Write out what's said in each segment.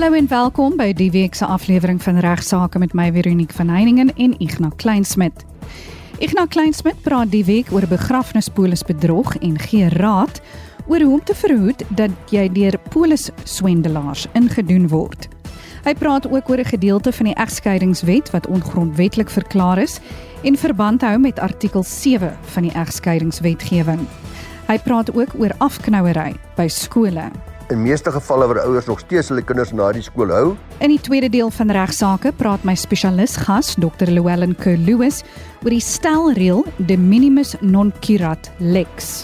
Hallo en welkom by die week se aflewering van Regsake met my Veronique van Heiningen en Ignas Kleinsmid. Ignas Kleinsmid praat die week oor begrafnispolisbedrog en gee raad oor hoe om te verhoed dat jy deur polisswendelaars ingedoen word. Hy praat ook oor 'n gedeelte van die egskeidingswet wat ongrondwettig verklaar is en verband hou met artikel 7 van die egskeidingswetgewing. Hy praat ook oor afknouery by skole. In meeste gevalle waar ouers nog steeds hulle kinders na die skool hou. In die tweede deel van regsaake praat my spesialis gas, Dr. Llewellyn Kerr-Lewis, oor die stelreël de minimis non curat lex.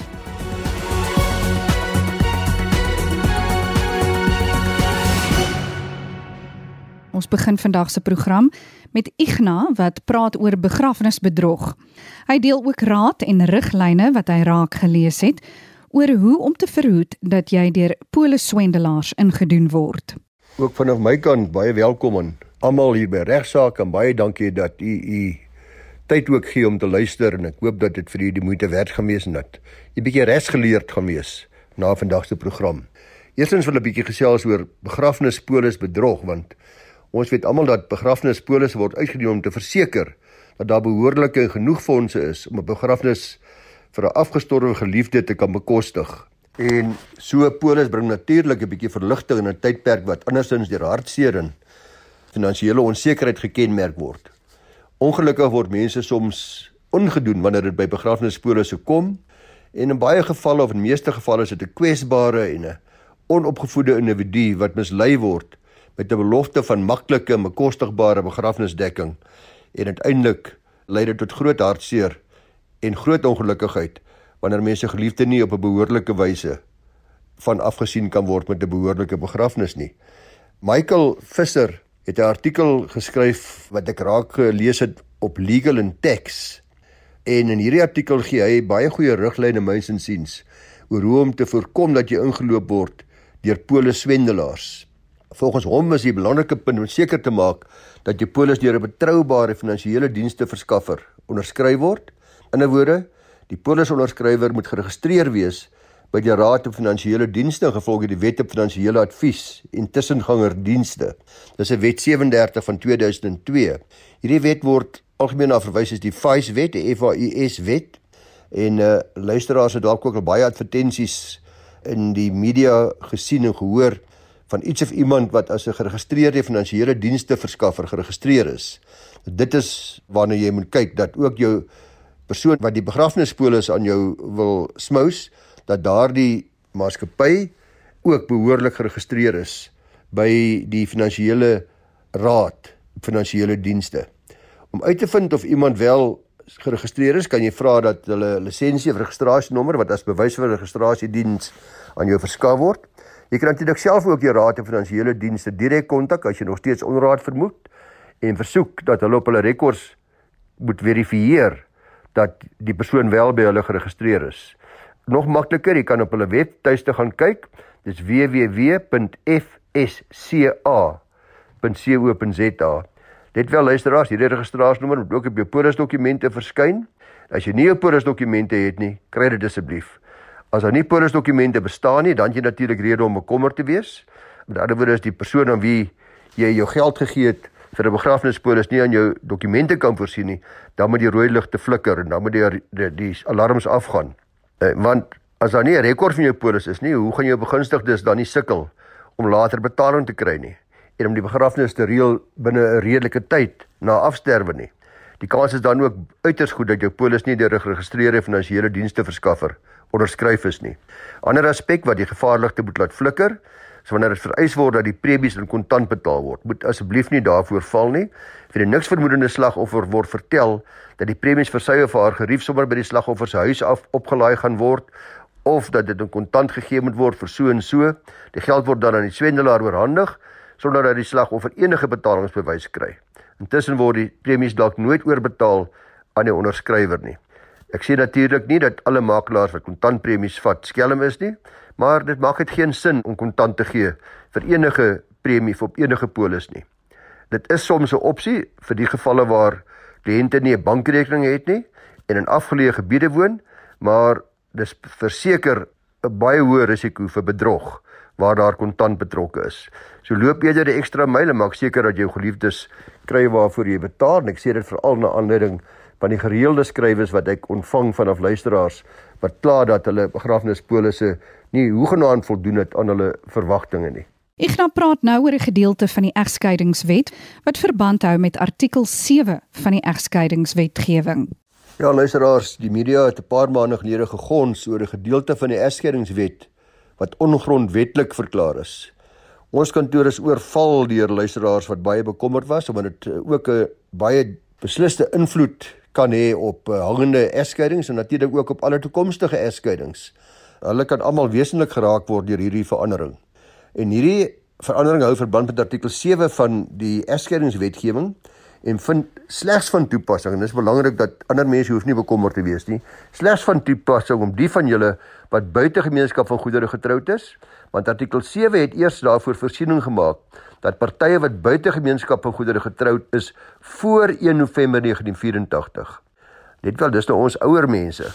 Ons begin vandag se program met Igna wat praat oor begrafnisbedrog. Hy deel ook raad en riglyne wat hy raak gelees het oor hoe om te verhoed dat jy deur polisswendelaars ingedoen word. Ook vanaf my kant baie welkom aan almal hier by regsaak en baie dankie dat u u tyd ook gee om te luister en ek hoop dat dit vir u die moeite werd gewees het dat jy bietjie res geleerd gewees na vandag se program. Eerstens wil ek 'n bietjie gesels oor begrafnispolis bedrog want Ons weet almal dat begrafnispolisse word uitgedien om te verseker dat daar behoorlike en genoeg fondse is om 'n begrafnis vir 'n afgestorwe geliefde te kan bekostig. En so 'n polis bring natuurlik 'n bietjie verligting in 'n tydperk wat andersins deur hartseer en finansiële onsekerheid gekenmerk word. Ongelukkig word mense soms ongedoen wanneer dit by begrafnispolisse kom en in baie gevalle of in meeste gevalle is dit 'n kwesbare en 'n onopgevoede individu wat mislei word met 'n belofte van maklike en bekostigbare begrafnisdekking en uiteindelik lei dit tot groot hartseer en groot ongelukkigheid wanneer mense geliefde nie op 'n behoorlike wyse van afgesien kan word met 'n behoorlike begrafnis nie. Michael Visser het 'n artikel geskryf wat ek raak gelees het op Legal and Tax en in hierdie artikel gee hy baie goeie riglyne myns en siens oor hoe om te voorkom dat jy ingeloop word deur polisswendelaars. Volgens hom is die belangrike punt om seker te maak dat jou polis deur 'n betroubare finansiële dienste verskaffer onderskryf word. 'n woorde, die polisonderskrywer moet geregistreer wees by die Raad op Finansiële Dienste gevolg die Wet op Finansiële Advies en Tussengangerdienste. Dis 'n wet 37 van 2002. Hierdie wet word algemeen na verwys as die FAIS wet, die FAIS wet. En uh luisteraars het dalk ook al baie advertensies in die media gesien en gehoor van iets of iemand wat as 'n geregistreerde finansiële dienste verskaffer geregistreer is. Dit is waarna jy moet kyk dat ook jou persoon wat die begrafnispolis aan jou wil smous dat daardie maatskappy ook behoorlik geregistreer is by die finansiële raad finansiële dienste. Om uit te vind of iemand wel geregistreer is, kan jy vra dat hulle lisensie of registrasienommer wat as bewys van registrasie diens aan jou verskaf word. Jy kan natuurlik self ook die Raad van Finansiële Dienste direk kontak as jy nog steeds onraad vermoed en versoek dat hulle op hulle rekords moet verifieer dat die persoon wel by hulle geregistreer is. Nog makliker, jy kan op hulle webtuiste gaan kyk. Dis www.fsca.co.za. Dit wel luisteraars, hierdie registrasienommer moet ook op jou polisdokumente verskyn. As jy nie jou polisdokumente het nie, kry dit asseblief. As daar nie polisdokumente bestaan nie, dan jy natuurlik rede om bekommerd te wees. Met ander woorde is die persoon aan wie jy jou geld gegee het vir 'n begrafnispolis nie aan jou dokumente kan voorsien nie, dan moet die rooi ligte flikker en dan moet die die, die alarms afgaan. Eh, want as daar nie 'n rekord van jou polis is nie, hoe gaan jou begunstigdes dan nie sukkel om later betaling te kry nie en om die begrafnis te reël binne 'n redelike tyd na afsterwe nie. Die kans is dan ook uiters goed dat jou polis nie deur 'n geregistreerde finansiële dienste verskaffer onderskryf is nie. Ander aspek wat die gevaarligte moet laat flikker, is wanneer dit vereis word dat die premies in kontant betaal word. Moet asseblief nie daarvoor val nie. Vir 'n niks vermoedende slagoffer word vertel dat die premies vir sy of haar gerief sommer by die slagoffer se huis af opgelaai gaan word of dat dit in kontant gegee moet word vir so en so. Die geld word dan aan die swendelaar oorhandig sonder dat die slagoffer enige betalingsbewys kry. Intussen word die premies dalk nooit oorbetaal aan die onderskrywer nie. Ek sê natuurlik nie dat alle makelaars wat kontantpremies vat skelm is nie, maar dit maak dit geen sin om kontant te gee vir enige premie op enige polis nie. Dit is soms 'n opsie vir die gevalle waar kliënte nie 'n bankrekening het nie en in afgeleë gebiede woon, maar dis verseker 'n baie hoë risiko vir bedrog waar daar kontant betrokke is. So loop jy die ekstra myle maak seker dat jou geliefdes kry waarvoor jy betaal. En ek sê dit veral na aanleiding van die gereelde skrywes wat ek ontvang vanaf luisteraars wat kla dat hulle begrafnispolisse nie hoegenaamd voldoen het aan hulle verwagtinge nie. Ek gaan praat nou oor 'n gedeelte van die egskeidingswet wat verband hou met artikel 7 van die egskeidingswetgewing. Ja, luisteraars, die media het 'n paar maande gelede gegons oor 'n gedeelte van die egskeidingswet wat ongrondwetlik verklaar is. Ons kantoor is oorval deur luisteraars wat baie bekommerd was omdat dit ook 'n baie besliste invloed kan hê op uh, hangende egskeidings en natuurlik ook op alle toekomstige egskeidings. Hulle kan almal wesentlik geraak word deur hierdie verandering. En hierdie verandering hou verband met artikel 7 van die egskeidingswetgewing en vind slegs van toepassing en dit is belangrik dat ander mense hoef nie bekommerd te wees nie. Slegs van toepassing om die van julle wat buite gemeenskap van goedere getroud is, want artikel 7 het eers daarvoor voorsiening gemaak dat partye wat buite gemeenskap van goedere getroud is voor 1 November 1984. Net wel, dis nou ons ouer mense.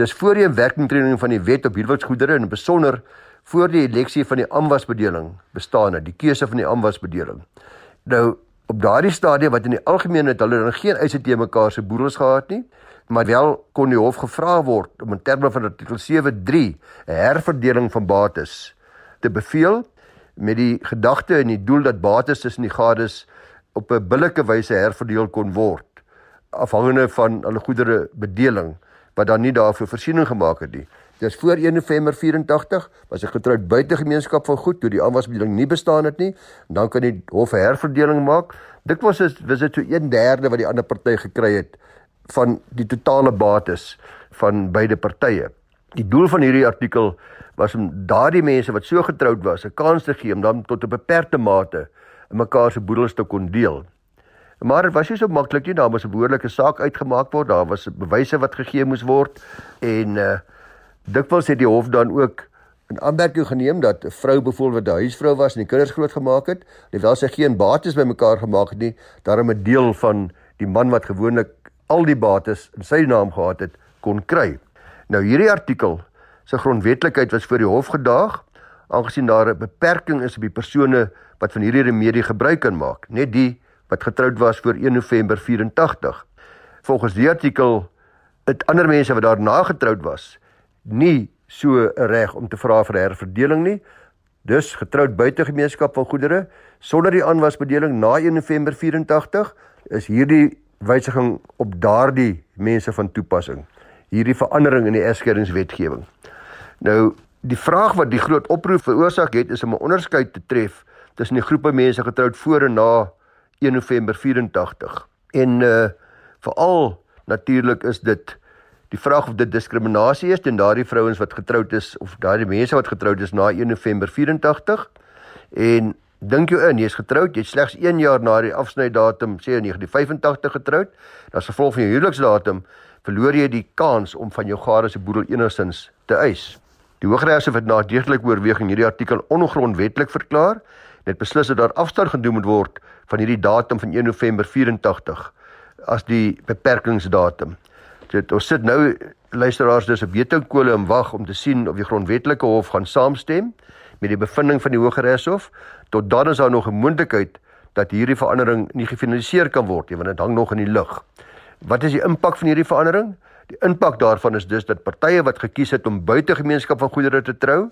Dis voor die werkingtreding van die wet op huweliksgoedere en besonder voor die eleksie van die amwasbedeling bestaan het, die keuse van die amwasbedeling. Nou op daardie stadium wat in die algemeen het hulle dan geen eise te mekaar se boedels gehad nie, maar wel kon die hof gevra word om in terme van artikel 7.3 'n herverdeling van bates te beveel met die gedagte en die doel dat bates tussen die gades op 'n billike wyse herverdeel kon word afhangende van hulle goedere bedeling wat dan nie daarvoor voorsiening gemaak het nie. Dis voor 1 November 84 was ek getroud buite gemeenskap van goed toe die aanwasbedeling nie bestaan het nie. Dan kan die hof 'n herverdeling maak. Dit was is was dit so 1/3 wat die ander party gekry het van die totale bates van beide partye. Die doel van hierdie artikel was om daardie mense wat so getroud was 'n kans te gee om dan tot 'n beperkte mate in mekaar se boedels te kon deel. Maar dit was nie so maklik nie, daar moes 'n behoorlike saak uitgemaak word, daar was bewyse wat gegee moes word en uh dikwels het die hof dan ook 'n aanmerking geneem dat 'n vrou byvoorbeeld 'n huisvrou was en die kinders grootgemaak het, alhoewel sy geen bates bymekaar gemaak het nie, daarom 'n deel van die man wat gewoonlik al die bates in sy naam gehad het, kon kry. Nou hierdie artikel se grondwetlikheid was voor die hof gedaag aangesien daar 'n beperking is op die persone wat van hierdie remedie gebruik kan maak, net die wat getroud was voor 1 November 84. Volgens die artikel het ander mense wat daarna getroud was nie so 'n reg om te vra vir herverdeling nie. Dus getroud buite gemeenskap van goedere sonder die aanwasbedeling na 1 November 84 is hierdie wysiging op daardie mense van toepassing. Hierdie verandering in die egskeidingswetgewing. Nou die vraag wat die groot oproep veroorsaak het is om 'n onderskeid te tref tussen die groepe mense getroud voor en na 1 November 84. En uh veral natuurlik is dit die vraag of dit diskriminasie is teen daardie vrouens wat getroud is of daardie mense wat getroud is na 1 November 84. En dink jou in, jy's getroud, jy's slegs 1 jaar na die afsnydatum, sê in 1985 getroud. Dan as gevolg van jou huweliksdatum verloor jy die kans om van jou gade se boedel enigstens te eis. Die Hooggeregshof het na deegtelike oorweging hierdie artikel ongrondwettig verklaar het beslis dat daar afstand gedoen moet word van hierdie datum van 1 November 84 as die beperkingsdatum. Dit ons sit nou luisteraars dis op wetingkole en wag om te sien of die grondwetlike hof gaan saamstem met die bevinding van die Hooggeregshof. Tot dan is daar nog 'n moontlikheid dat hierdie verandering nie gefinaliseer kan word nie want dit hang nog in die lug. Wat is die impak van hierdie verandering? Die impak daarvan is dus dat partye wat gekies het om buite gemeenskap van goedere te trou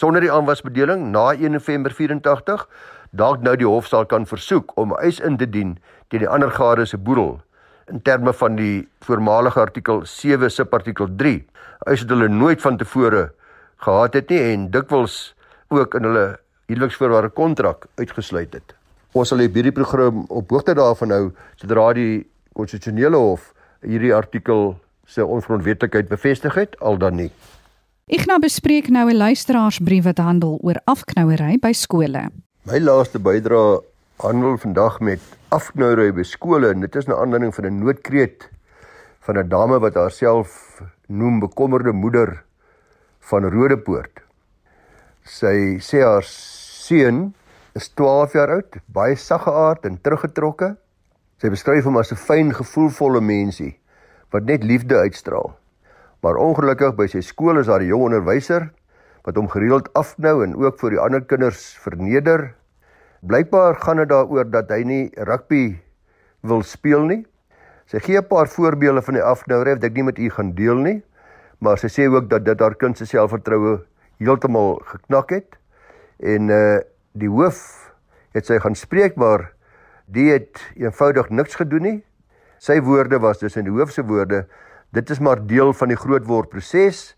sonder die aanwasbedeling na 1 November 84 dalk nou die hof sal kan versoek om eis in te dien teen die ander gade se boedel in terme van die voormalige artikel 7 subartikel 3 eis het hulle nooit van tevore gehad het nie en dikwels ook in hulle huweliksvoorwaarde kontrak uitgesluit het. Ons sal hierdie program op hoogte daarvan hou sodra die konstitusionele hof hierdie artikel se ongrondwetlikheid bevestig het al dan nie. Ek nou bespreek nou 'n luisteraarsbrief wat handel oor afknouery by skole. My laaste bydrae handel vandag met afknouery by skole en dit is 'n aanleiding van 'n noodkreet van 'n dame wat haarself noem bekommerde moeder van Rodepoort. Sy sê haar seun is 12 jaar oud, baie saggeaard en teruggetrokke. Sy beskryf hom as 'n fyn, gevoelvolle mensie wat net liefde uitstraal. Maar ongelukkig by sy skool is daar 'n jong onderwyser wat hom gereeld afknou en ook vir die ander kinders verneder. Blykbaar gaan dit daaroor dat hy nie rugby wil speel nie. Sy gee 'n paar voorbeelde van die afknouer wat ek nie met u gaan deel nie, maar sy sê ook dat dit haar kind se selfvertroue heeltemal geknak het en uh die hoof het sy gaan spreek maar die het eenvoudig niks gedoen nie. Sy woorde was dus in die hoof se woorde, dit is maar deel van die grootword proses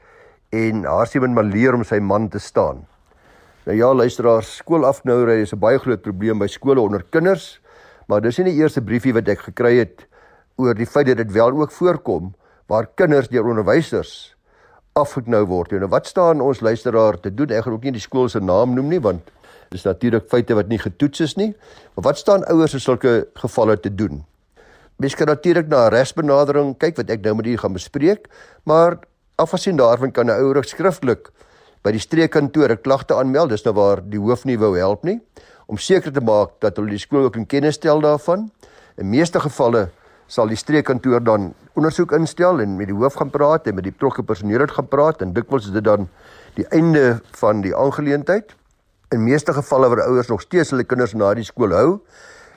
en men maar leer om sy man te staan. Nou ja, luisteraars, skoolafnouery is 'n baie groot probleem by skole onder kinders, maar dis nie die eerste briefie wat ek gekry het oor die feit dat dit wel ook voorkom waar kinders deur onderwysers afgeknou word. Nou wat staan ons luisteraar te doen? Ek gaan ook nie die skool se naam noem nie want dis natuurlik feite wat nie getoets is nie. Maar wat staan ouers in sulke gevalle te doen? Mens kan natuurlik na 'n regsbenadering kyk wat ek nou met u gaan bespreek, maar afgesien daarvan kan 'n ouer skriftelik by die streekkantoor 'n klagte aanmeld, dis nou waar die hoof nie wou help nie, om seker te maak dat hulle die skool ook in kennis stel daarvan. In meeste gevalle sal die streekkantoor dan ondersoek instel en met die hoof gaan praat en met die betrokke personeel gaan praat en dikwels is dit dan die einde van die aangeleentheid. In meeste gevalle waar ouers nog steeds hulle kinders na die skool hou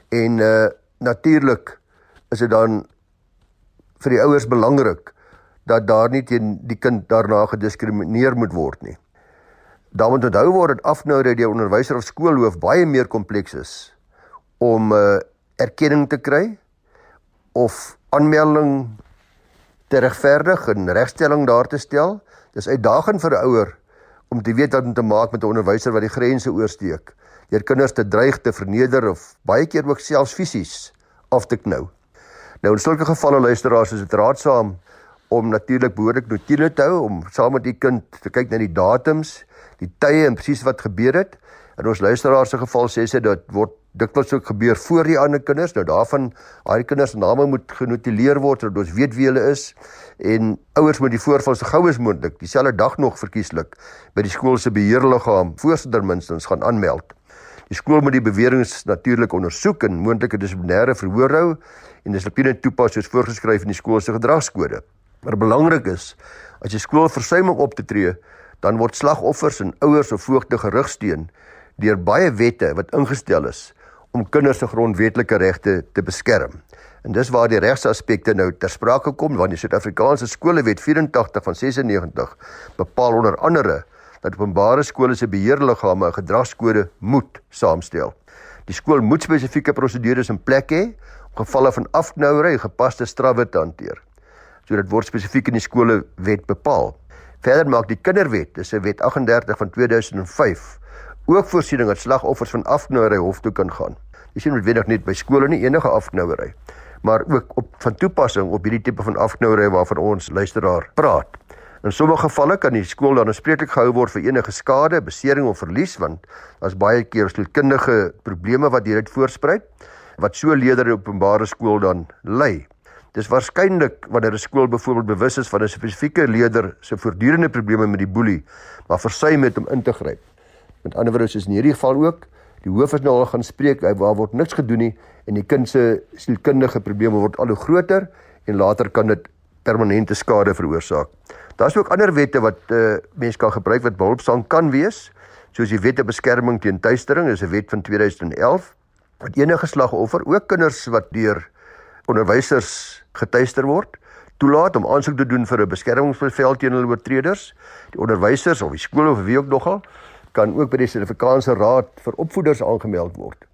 en uh natuurlik is dit dan vir die ouers belangrik dat daar nie teen die kind daarna gediskrimineer moet word nie. Dan moet onthou word dat afnou dat die onderwyser of skoolhoof baie meer kompleks is om uh, erkenning te kry of aanmelding te regverdig en regstelling daar te stel. Dis uitdagend vir 'n ouer om te weet wat om te maak met 'n onderwyser wat die grense oorsteek. Deur kinders te dreig, te verneder of baie keer ook selfs fisies af te knou. Nou in sulke gevalle luisteraars is dit raadsaam om natuurlik behoorlik notiele te hou om saam met die kind te kyk na die datums die tye en presies wat gebeur het. In ons luisteraar se geval sê sy dat word dikwels ook gebeur voor die ander kinders. Nou daarvan daai kinders se name moet genotuleer word sodat ons weet wie hulle is en ouers moet die voorval so gou as moontlik dieselfde dag nog verkieslik by die skool se beheerliggaam voorsitter minstens gaan aanmeld. Die skool moet die beweringe natuurlik ondersoek en moontlike dissiplinêre verhoor hou en dissipline toepas soos voorgeskryf in die skool se gedragskode. Maar belangrik is as jy skool versuim om op te tree, dan word slagoffers en ouers of voogte gerigsteen deur baie wette wat ingestel is om kinders se grondwetlike regte te beskerm. En dis waar die regsaspekte nou ter sprake kom want die Suid-Afrikaanse Skolewet 84 van 96 bepaal onder andere dat openbare skole se beheerliggame 'n gedragskode moet saamstel. Die skool moet spesifieke prosedures in plek hê om gevalle van afknouery gepaste strawwe te hanteer. So dit word spesifiek in die skolewet bepaal. Verder maak die Kinderwet, dis 'n wet 38 van 2005, ook voorsiening dat slagoffers van afknouery hof toe kan gaan. Jy sien noodwendig net by skole nie enige afknouery, maar ook op van toepassing op hierdie tipe van afknouery waarvan ons luisteraar praat. In sommige gevalle kan die skool dan aanspreeklik gehou word vir enige skade, besering of verlies want daar's baie keer sielkundige probleme wat hieruit voorspruit wat so leerders in openbare skool dan lei. Dis waarskynlik wanneer 'n skool byvoorbeeld bewus is van 'n spesifieke leerder se voortdurende probleme met die boelie, maar versuim het om in te gryp. Met ander woorde is in hierdie geval ook die hoof is nou al gaan spreek, waar word niks gedoen nie en die kind se sielkundige probleme word al hoe groter en later kan dit permanente skade veroorsaak. Daar's ook ander wette wat uh, mense kan gebruik wat behulpsaam kan wees, soos die wet te beskerming teen tuistering, is 'n wet van 2011 wat enige slagoffer, ook kinders wat deur onderwysers getuister word, toelaat om aansoek te doen vir 'n beskermingsbevel teen hulle oortreders. Die onderwysers of die skool of wie ook nogal kan ook by die Suid-Afrikaanse Raad vir Opvoeders aangemeld word.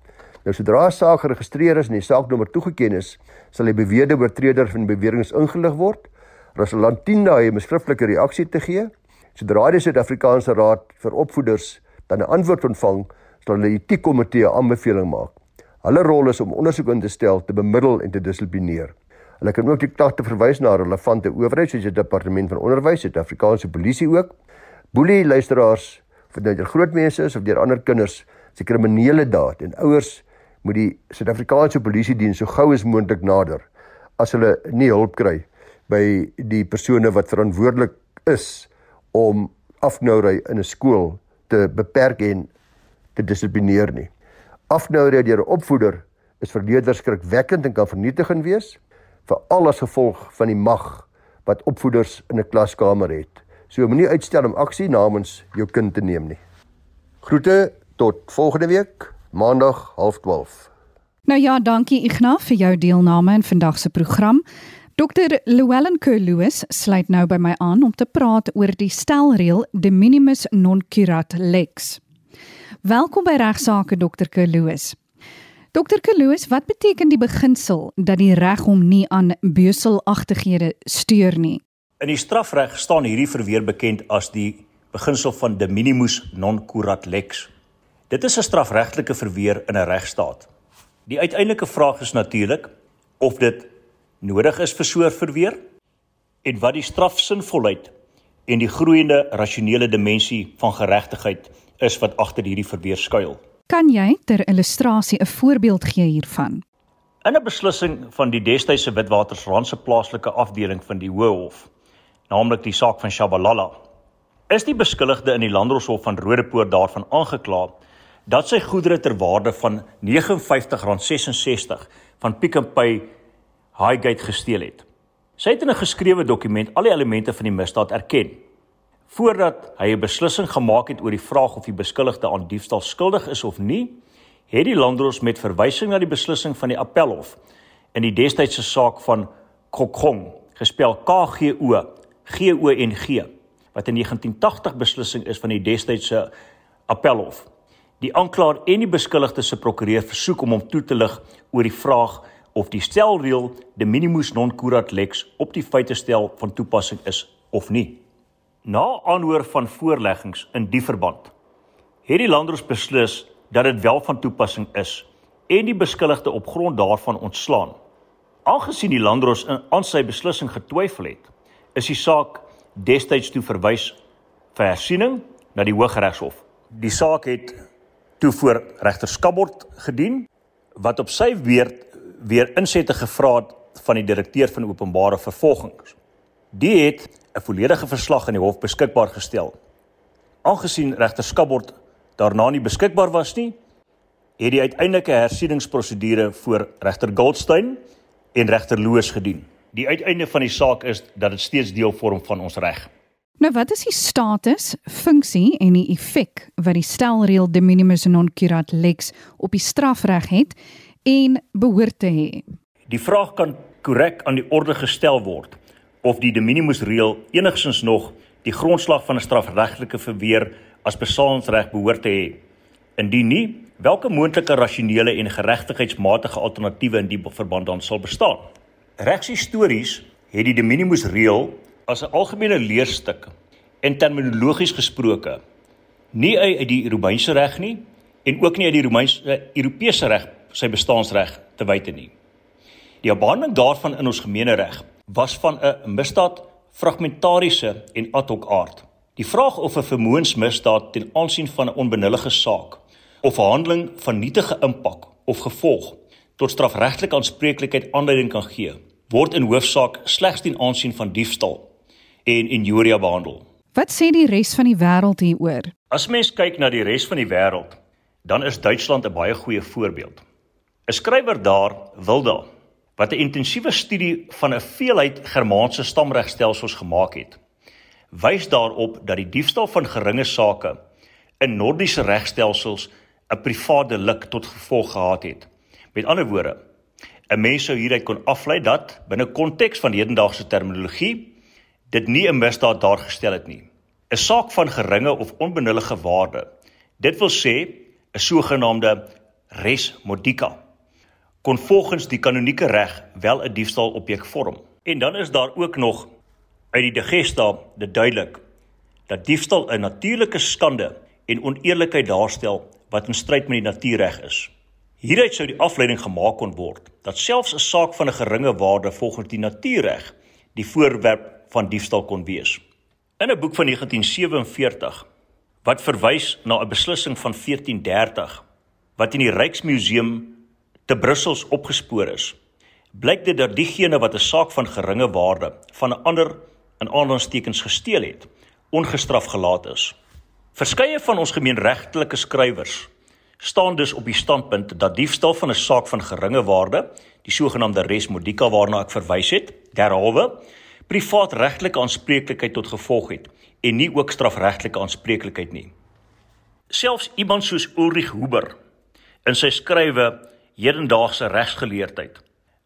Nou sodra 'n saak geregistreer is en die saaknommer toegeken is, sal die beweerde oortreder van beweringe ingelig word. 10 dae 'n skriftelike reaksie te gee. Sodra die Suid-Afrikaanse Raad vir Opvoeders dan 'n antwoord ontvang, sal hulle die etiekkomitee aanbeveling maak. Hulle rol is om ondersoek in te stel, te bemiddel en te dissiplineer. Hulle kan ook die klagte verwys na relevante owerhede soos die departement van onderwys, die Afrikaanse polisie ook. Boelie luisteraars vir dit groot mense is of deur ander kinders se kriminele daad en ouers moet die Suid-Afrikaanse polisie diens so gou as moontlik nader as hulle nie hulp kry by die persone wat verantwoordelik is om afnouery in 'n skool te beperk en te dissiplineer nie. Afnouery deur 'n opvoeder is vir leerders skrikwekkend en kan vernietigend wees veral as gevolg van die mag wat opvoeders in 'n klaskamer het. So moenie uitstel om aksie namens jou kind te neem nie. Groete tot volgende week, Maandag 12:30. Nou ja, dankie Ignas vir jou deelname in vandag se program. Dr. Llewellyn Kerr-Lewis sluit nou by my aan om te praat oor die stelreël de minimis non curat lex. Welkom by regsaake Dr. Kerr-Lewis. Dr. Kerr-Lewis, wat beteken die beginsel dat die reg hom nie aan beuselagtighede steur nie? In die strafreg staan hierdie verweer bekend as die beginsel van de minimis non curat lex. Dit is 'n strafregtelike verweer in 'n regstaat. Die uiteindelike vraag is natuurlik of dit nodig is vir so 'n verweer en wat die strafsinvolheid en die groeiende rasionele dimensie van geregtigheid is wat agter hierdie verweer skuil. Kan jy ter illustrasie 'n voorbeeld gee hiervan? In 'n beslissing van die destydse Witwatersrand se plaaslike afdeling van die Hooghof, naamlik die saak van Shabalala, is die beskuldigde in die Landdroshof van Rodepoort daarvan aangekla dat sy goedere ter waarde van R59.66 van Pick n Pay Highgate gesteel het. Sy het in 'n geskrewe dokument al die elemente van die misdaad erken. Voordat hy 'n beslissing gemaak het oor die vraag of die beskuldigde aan diefstal skuldig is of nie, het die landdros met verwysing na die beslissing van die appelhof in die destydse saak van Kokong, gespel K G O G O N G, wat 'n 1980 beslissing is van die destydse appelhof. Die aanklaer en die beskuldigde se prokureur versoek om hom toe te lig oor die vraag of die stelreël de minimis non curat lex op die feite stel van toepassing is of nie. Na aanhoor van voorleggings in die verband het die landdros beslis dat dit wel van toepassing is en die beskuldigde op grond daarvan ontslaan. Aangesien die landdros aan sy beslissing getwyfel het, is die saak destyds toe verwys vir hersiening na die Hooggeregshof. Die saak het toe voor regter Skabord gedien wat op sy beurt weer insette gevra het van die direkteur van openbare vervolgings. Die het 'n volledige verslag in die hof beskikbaar gestel. Aangesien regter Skabord daarna nie beskikbaar was nie, het die uiteindelike hersieningsprosedure voor regter Goldstein en regter Loos gedien. Die uiteinde van die saak is dat dit steeds deel vorm van ons reg. Nou wat is die status, funksie en die effek wat die stelreël de minimis non curat lex op die strafreg het en behoort te hê. Die vraag kan korrek aan die orde gestel word of die de minimis reël enigsins nog die grondslag van 'n strafregtelike verweer as besaningsreg behoort te hê. Indien nie, watter moontlike rasionele en geregtigheidsmatige alternatiewe in die verband dan sal bestaan? Regshistories het die de minimis reël as 'n algemene leerstuk en terminologies gesproke nie uit die Romeinse reg nie en ook nie uit die Romeinse Europese reg sy bestaansreg te wyte nie. Die behandeling daarvan in ons gemeenereg was van 'n misdaad fragmentariese en ad hoc aard. Die vraag of 'n vermoënsmisdaad ten aansien van 'n onbenullige saak of 'n handeling van nietige impak of gevolg tot strafregtelike aanspreeklikheid aanleiding kan gee, word in hoofsaak slegs ten aansien van diefstal en injuria behandel. Wat sê die res van die wêreld hieroor? As mens kyk na die res van die wêreld, dan is Duitsland 'n baie goeie voorbeeld. 'n skrywer daar, Wilda, wat 'n intensiewe studie van 'n veelheid Germaanse stamregstelsels gemaak het, wys daarop dat die diefstal van geringe sake in Nordiese regstelsels 'n privaat delik tot gevolg gehad het. Met ander woorde, 'n mens sou hieruit kon aflei dat binne konteks van hedendaagse terminologie dit nie 'n misdaad daargestel het nie. 'n Saak van geringe of onbenullige waarde. Dit wil sê 'n sogenaamde res modica kon volgens die kanonieke reg wel 'n diefstal objek vorm. En dan is daar ook nog uit die Digesta dit duidelik dat diefstal 'n natuurlike skande en oneerlikheid daarstel wat in stryd met die natuurreg is. Hieruit sou die afleiding gemaak kon word dat selfs 'n saak van 'n geringe waarde volgens die natuurreg die voorwerp van diefstal kon wees. In 'n boek van 1947 wat verwys na 'n beslissing van 1430 wat in die Ryksmuseum te Brussels opgespoor is, blyk dit dat diegene wat 'n saak van geringe waarde van 'n ander in aanlandstekens gesteel het, ongestraf gelaat is. Verskeie van ons gemeenregtelike skrywers staan dus op die standpunt dat diefstal van 'n saak van geringe waarde, die sogenaamde res modica waarna ek verwys het, derhalwe privaat regtelike aanspreeklikheid tot gevolg het en nie ook strafregtelike aanspreeklikheid nie. Selfs iemand soos Ulrich Huber in sy skrywe Hedendaagse regsgeleerdheid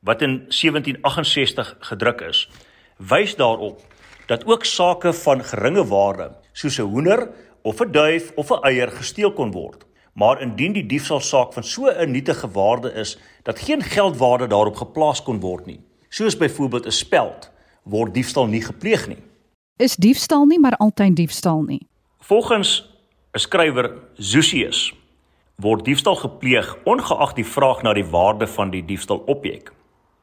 wat in 1768 gedruk is, wys daarop dat ook sake van geringe waarde soos 'n hoender of 'n duif of 'n eier gesteel kon word. Maar indien die diefstalsaak van so 'n nietige waarde is dat geen geldwaarde daarop geplaas kon word nie, soos byvoorbeeld 'n speld, word diefstal nie gepleeg nie. Is diefstal nie maar altyd diefstal nie. Volgens 'n skrywer Zusius word diefstal gepleeg ongeag die vraag na die waarde van die diefstalobjek.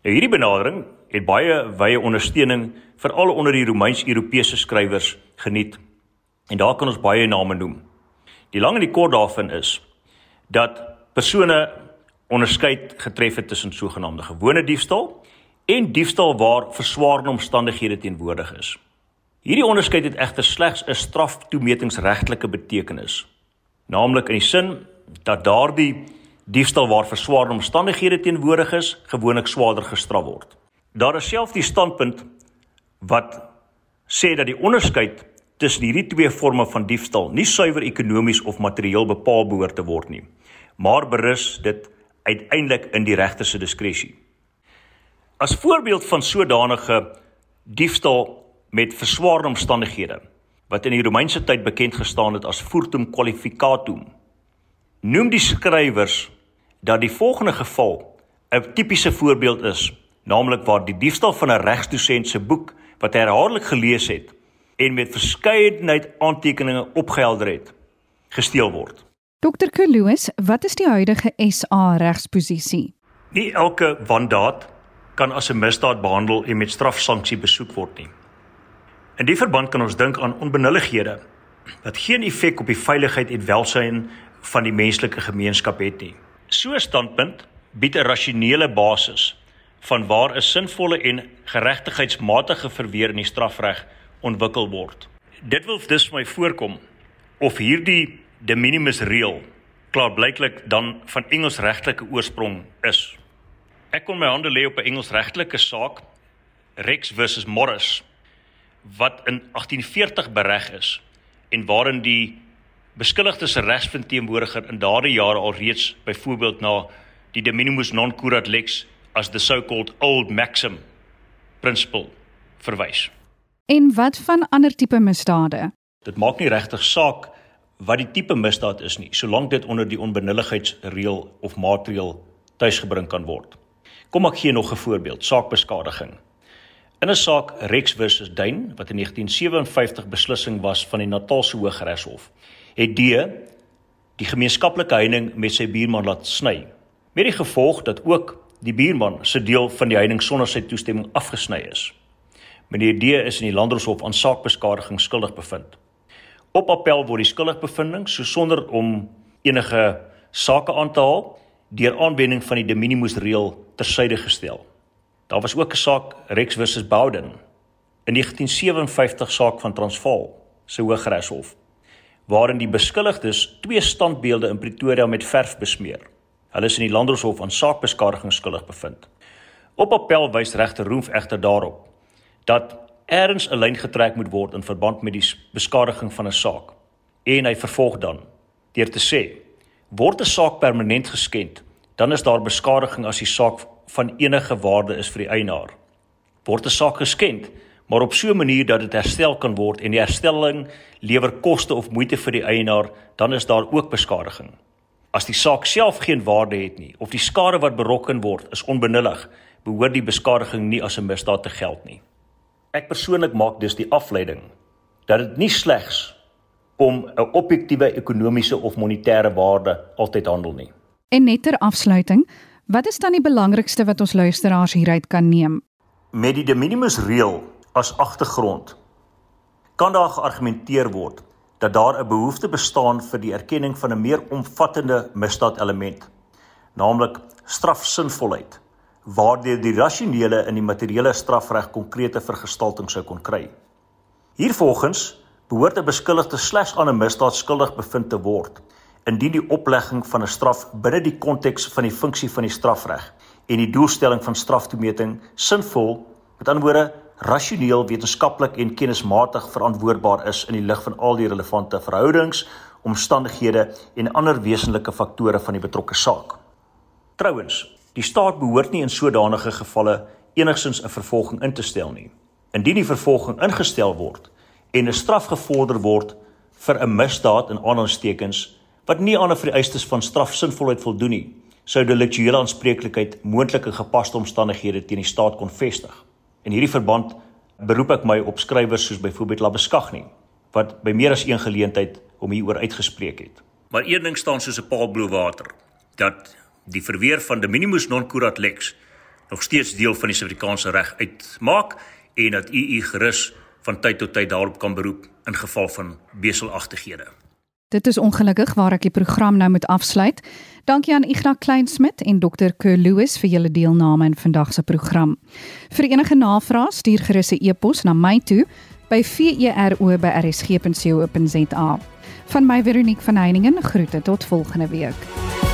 Nou hierdie benadering het baie wye ondersteuning veral onder die Romeins-Europese skrywers geniet. En daar kan ons baie name noem. Die lang en die kort daarvan is dat persone onderskeid getref het tussen sogenaamde gewone diefstal en diefstal waar verswaarde omstandighede teenwoordig is. Hierdie onderskeid het egter slegs 'n straftoemetingsregtelike betekenis, naamlik in die sin dat daardie diefstal waar verswaarde omstandighede teenwoordig is, gewoonlik swaarder gestraf word. Daar is self die standpunt wat sê dat die onderskeid tussen hierdie twee forme van diefstal nie suiwer ekonomies of materieel bepaal behoort te word nie, maar berus dit uiteindelik in die regter se diskresie. As voorbeeld van sodanige diefstal met verswaarde omstandighede wat in die Romeinse tyd bekend gestaan het as furtum qualificatum noem die skrywers dat die volgende geval 'n tipiese voorbeeld is, naamlik waar die diefstal van 'n regsdosent se boek wat hy herhaaldelik gelees het en met verskeidenheid aantekeninge opgehelder het, gesteel word. Dr. Kloos, wat is die huidige SA regsposisie? Nie elke wandaad kan as 'n misdaad behandel en met strafsanksie besoek word nie. In die verband kan ons dink aan onbenullighede wat geen effek op die veiligheid en welsyn van die menslike gemeenskap het nie. So 'n standpunt bied 'n rasionele basis van waar 'n sinvolle en geregtigheidsmatige verweer in die strafreg ontwikkel word. Dit wil dus my voorkom of hierdie de minimis reël klaarblyklik dan van Engelsregtelike oorsprong is. Ek kon my hande lê op 'n Engelsregtelike saak Rex versus Morris wat in 1840 bereg is en waarin die beskuldigde se regsverteenwoordiger in daardie jare al reeds byvoorbeeld na die de minimis non curat lex as the so-called old maxim principle verwys. En wat van ander tipe misdade? Dit maak nie regtig saak wat die tipe misdaad is nie, solank dit onder die onbenulligheidsreël of maatreël tuisgebring kan word. Kom ek gee nog 'n voorbeeld, saakbeskadiging. In 'n saak Rex versus Duin wat in 1957 beslissing was van die Natalse Hooggeregshof, het D die gemeenskaplike heining met sy buurman laat sny. Met die gevolg dat ook die buurman se deel van die heining sonder sy toestemming afgesny is. Meneer D is in die Landdroshof aan saakbeskadiging skuldig bevind. Op appel word die skuldigbevinding so sonder om enige sake aan te haal deur aanwending van die de minimis reël tersyde gestel. Daar was ook 'n saak Rex versus Bowden in 1957 saak van Transvaal se Hooggeregshof waarin die beskuldigdes twee standbeelde in Pretoria met verf besmeer. Hulle is in die Landdroshof aan saakbeskadiging skuldig bevind. Op appel wys regter Roef egter daarop dat erns 'n lyn getrek moet word in verband met die beskadiging van 'n saak. En hy vervolg dan deur te sê: "Word 'n saak permanent geskend, dan is daar beskadiging as die saak van enige waarde is vir die eienaar. Word 'n saak geskend, maar op so 'n manier dat dit herstel kan word en die herstelling lewer koste of moeite vir die eienaar, dan is daar ook beskadiging. As die saak self geen waarde het nie of die skade wat berokken word is onbenullig, behoort die beskadiging nie as 'n misdaad te geld nie. Ek persoonlik maak dus die afleiding dat dit nie slegs om 'n objektiewe ekonomiese of monetêre waarde altyd handel nie. En net ter afsluiting, wat is dan die belangrikste wat ons luisteraars hieruit kan neem? Met die de minimis reël as agtergrond kan daar geargumenteer word dat daar 'n behoefte bestaan vir die erkenning van 'n meer omvattende misdaadelement, naamlik strafsinvolheid, waardeur die rasionele in die materiële strafreg konkrete vergestalting sou kon kry. Hiervolgens behoort 'n beskuldigde slegs aan 'n misdaad skuldig bevind te word indien die oplegging van 'n straf binne die konteks van die funksie van die strafreg en die doelstelling van straftoemeting sinvol, met ander woorde rasioneel, wetenskaplik en kennismatig verantwoordbaar is in die lig van al die relevante verhoudings, omstandighede en ander wesenlike faktore van die betrokke saak. Trouwens, die staat behoort nie in sodanige gevalle enigsins 'n vervolging in te stel nie. Indien die vervolging ingestel word en 'n straf gevorder word vir 'n misdaad in aanhalingstekens wat nie aan 'n vereistes van strafsinvolheid voldoen nie, sou deliktuele aanspreeklikheid moontlike gepaste omstandighede teen die staat kon vestig. In hierdie verband beroep ek my op skrywers soos byvoorbeeld Labeskagni wat by meer as een geleentheid om hieroor uitgespreek het. Maar een ding staan soos 'n paal bo water dat die verweer van de minimus non curat lex nog steeds deel van die Suid-Afrikaanse reg uitmaak en dat u gerus van tyd tot tyd daarop kan beroep in geval van beselagtighede. Dit is ongelukkig waar ek die program nou moet afsluit. Dankie aan Ignas Kleinsmid en Dr. Keur Lewis vir julle deelname in vandag se program. Vir enige navrae stuur gerus 'n e-pos na my toe by vero@rsg.co.za. Van my Veronique van Heiningen groete tot volgende week.